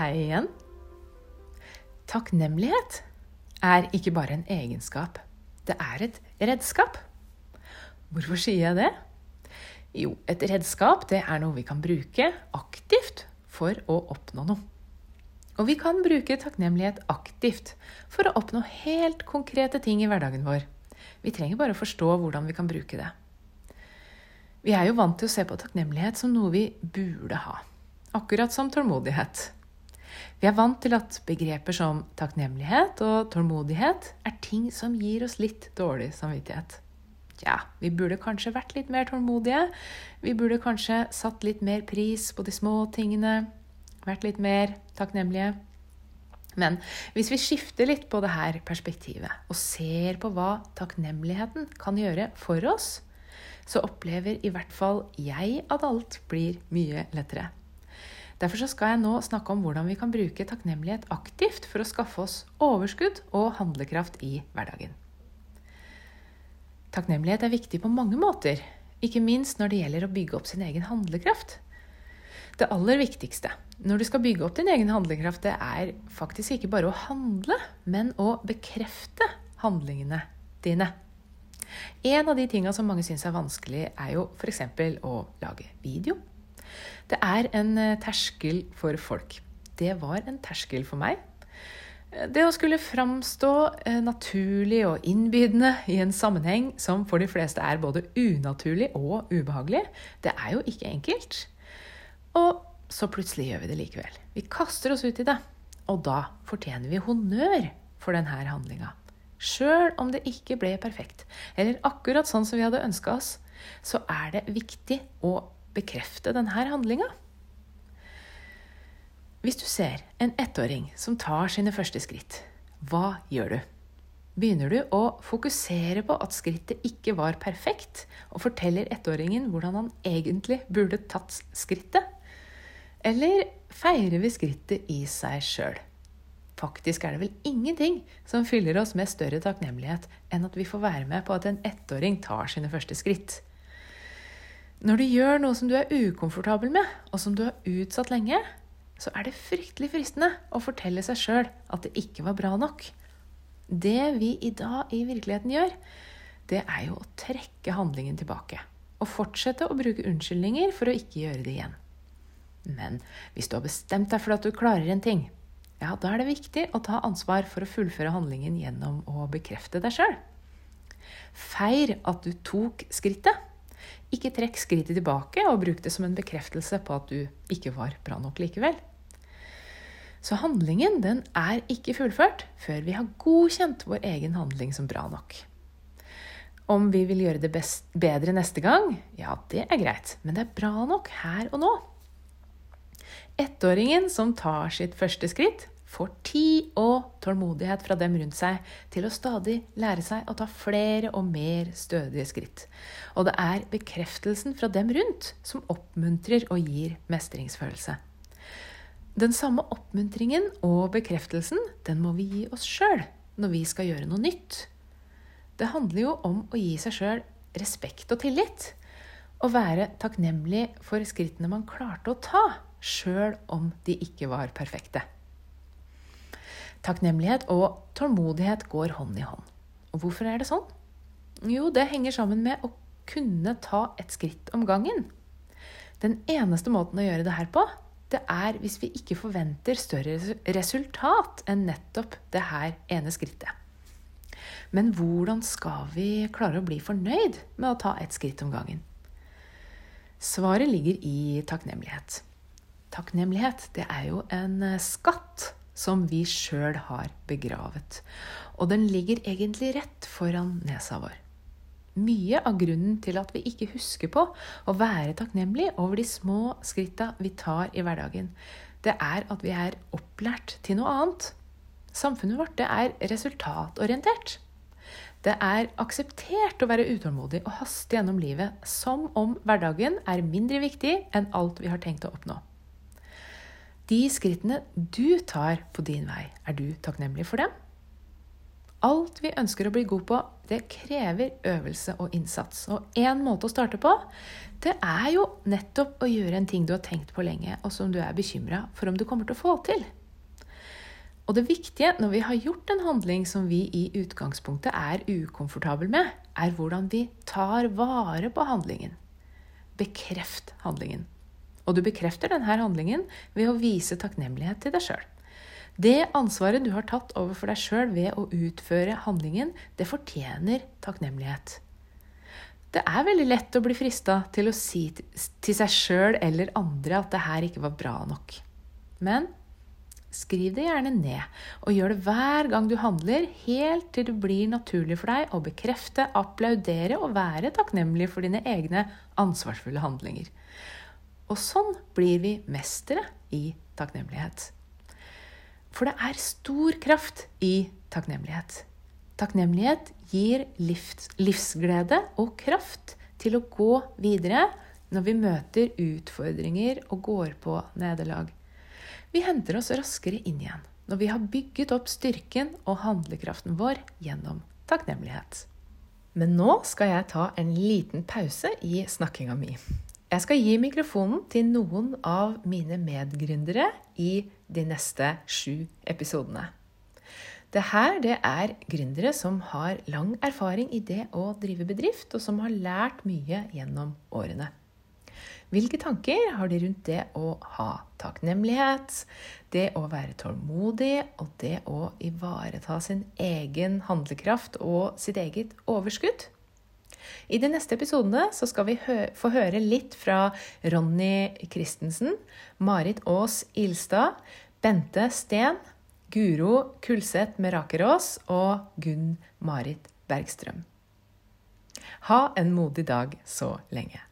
Hei igjen. Takknemlighet er ikke bare en egenskap. Det er et redskap. Hvorfor sier jeg det? Jo, et redskap det er noe vi kan bruke aktivt for å oppnå noe. Og vi kan bruke takknemlighet aktivt for å oppnå helt konkrete ting i hverdagen vår. Vi trenger bare å forstå hvordan vi kan bruke det. Vi er jo vant til å se på takknemlighet som noe vi burde ha. Akkurat som tålmodighet. Vi er vant til at begreper som takknemlighet og tålmodighet er ting som gir oss litt dårlig samvittighet. Ja, vi burde kanskje vært litt mer tålmodige. Vi burde kanskje satt litt mer pris på de små tingene. Vært litt mer takknemlige. Men hvis vi skifter litt på det her perspektivet og ser på hva takknemligheten kan gjøre for oss, så opplever i hvert fall jeg at alt blir mye lettere. Derfor skal jeg nå snakke om hvordan vi kan bruke takknemlighet aktivt for å skaffe oss overskudd og handlekraft i hverdagen. Takknemlighet er viktig på mange måter, ikke minst når det gjelder å bygge opp sin egen handlekraft. Det aller viktigste når du skal bygge opp din egen handlekraft, det er faktisk ikke bare å handle, men å bekrefte handlingene dine. En av de tinga som mange syns er vanskelig, er jo f.eks. å lage video. Det er en eh, terskel for folk. Det var en terskel for meg. Det å skulle framstå eh, naturlig og innbydende i en sammenheng som for de fleste er både unaturlig og ubehagelig, det er jo ikke enkelt. Og så plutselig gjør vi det likevel. Vi kaster oss ut i det. Og da fortjener vi honnør for denne handlinga. Sjøl om det ikke ble perfekt, eller akkurat sånn som vi hadde ønska oss, så er det viktig å bekrefte denne handlinga. Hvis du ser en ettåring som tar sine første skritt, hva gjør du? Begynner du å fokusere på at skrittet ikke var perfekt, og forteller ettåringen hvordan han egentlig burde tatt skrittet? Eller feirer vi skrittet i seg sjøl? Faktisk er det vel ingenting som fyller oss med større takknemlighet enn at vi får være med på at en ettåring tar sine første skritt. Når du gjør noe som du er ukomfortabel med, og som du har utsatt lenge, så er det fryktelig fristende å fortelle seg sjøl at det ikke var bra nok. Det vi i dag i virkeligheten gjør, det er jo å trekke handlingen tilbake. Og fortsette å bruke unnskyldninger for å ikke gjøre det igjen. Men hvis du har bestemt deg for at du klarer en ting, ja, da er det viktig å ta ansvar for å fullføre handlingen gjennom å bekrefte deg sjøl. Feir at du tok skrittet. Ikke trekk skrittet tilbake og bruk det som en bekreftelse på at du ikke var bra nok likevel. Så handlingen den er ikke fullført før vi har godkjent vår egen handling som bra nok. Om vi vil gjøre det best, bedre neste gang, ja, det er greit, men det er bra nok her og nå. Ettåringen som tar sitt første skritt, får tid og tålmodighet fra dem rundt seg til å stadig lære seg å ta flere og mer stødige skritt. Og det er bekreftelsen fra dem rundt som oppmuntrer og gir mestringsfølelse. Den samme oppmuntringen og bekreftelsen den må vi gi oss sjøl når vi skal gjøre noe nytt. Det handler jo om å gi seg sjøl respekt og tillit. Og være takknemlig for skrittene man klarte å ta, sjøl om de ikke var perfekte. Takknemlighet og tålmodighet går hånd i hånd. Og hvorfor er det sånn? Jo, det henger sammen med å kunne ta et skritt om gangen. Den eneste måten å gjøre det her på, det er hvis vi ikke forventer større resultat enn nettopp det her ene skrittet. Men hvordan skal vi klare å bli fornøyd med å ta et skritt om gangen? Svaret ligger i takknemlighet. Takknemlighet, det er jo en eh, skatt som vi sjøl har begravet. Og den ligger egentlig rett foran nesa vår. Mye av grunnen til at vi ikke husker på å være takknemlig over de små skritta vi tar i hverdagen, det er at vi er opplært til noe annet. Samfunnet vårt er resultatorientert. Det er akseptert å være utålmodig og haste gjennom livet som om hverdagen er mindre viktig enn alt vi har tenkt å oppnå. De skrittene du tar på din vei, er du takknemlig for dem? Alt vi ønsker å bli god på, det krever øvelse og innsats. Og én måte å starte på, det er jo nettopp å gjøre en ting du har tenkt på lenge, og som du er bekymra for om du kommer til å få til. Og det viktige når vi har gjort en handling som vi i utgangspunktet er ukomfortabel med, er hvordan vi tar vare på handlingen. Bekreft handlingen. Og du bekrefter denne handlingen ved å vise takknemlighet til deg sjøl. Det ansvaret du har tatt overfor deg sjøl ved å utføre handlingen, det fortjener takknemlighet. Det er veldig lett å bli frista til å si til seg sjøl eller andre at det her ikke var bra nok. Men skriv det gjerne ned, og gjør det hver gang du handler, helt til det blir naturlig for deg å bekrefte, applaudere og være takknemlig for dine egne ansvarsfulle handlinger. Og sånn blir vi mestere i takknemlighet. For det er stor kraft i takknemlighet. Takknemlighet gir livs, livsglede og kraft til å gå videre når vi møter utfordringer og går på nederlag. Vi henter oss raskere inn igjen når vi har bygget opp styrken og handlekraften vår gjennom takknemlighet. Men nå skal jeg ta en liten pause i snakkinga mi. Jeg skal gi mikrofonen til noen av mine medgründere i de neste sju episodene. Det her det er gründere som har lang erfaring i det å drive bedrift, og som har lært mye gjennom årene. Hvilke tanker har de rundt det å ha takknemlighet, det å være tålmodig og det å ivareta sin egen handlekraft og sitt eget overskudd? I de neste episodene så skal vi hø få høre litt fra Ronny Christensen, Marit Aas Ilstad, Bente Steen, Guro Kulseth Merakerås og Gunn Marit Bergstrøm. Ha en modig dag så lenge.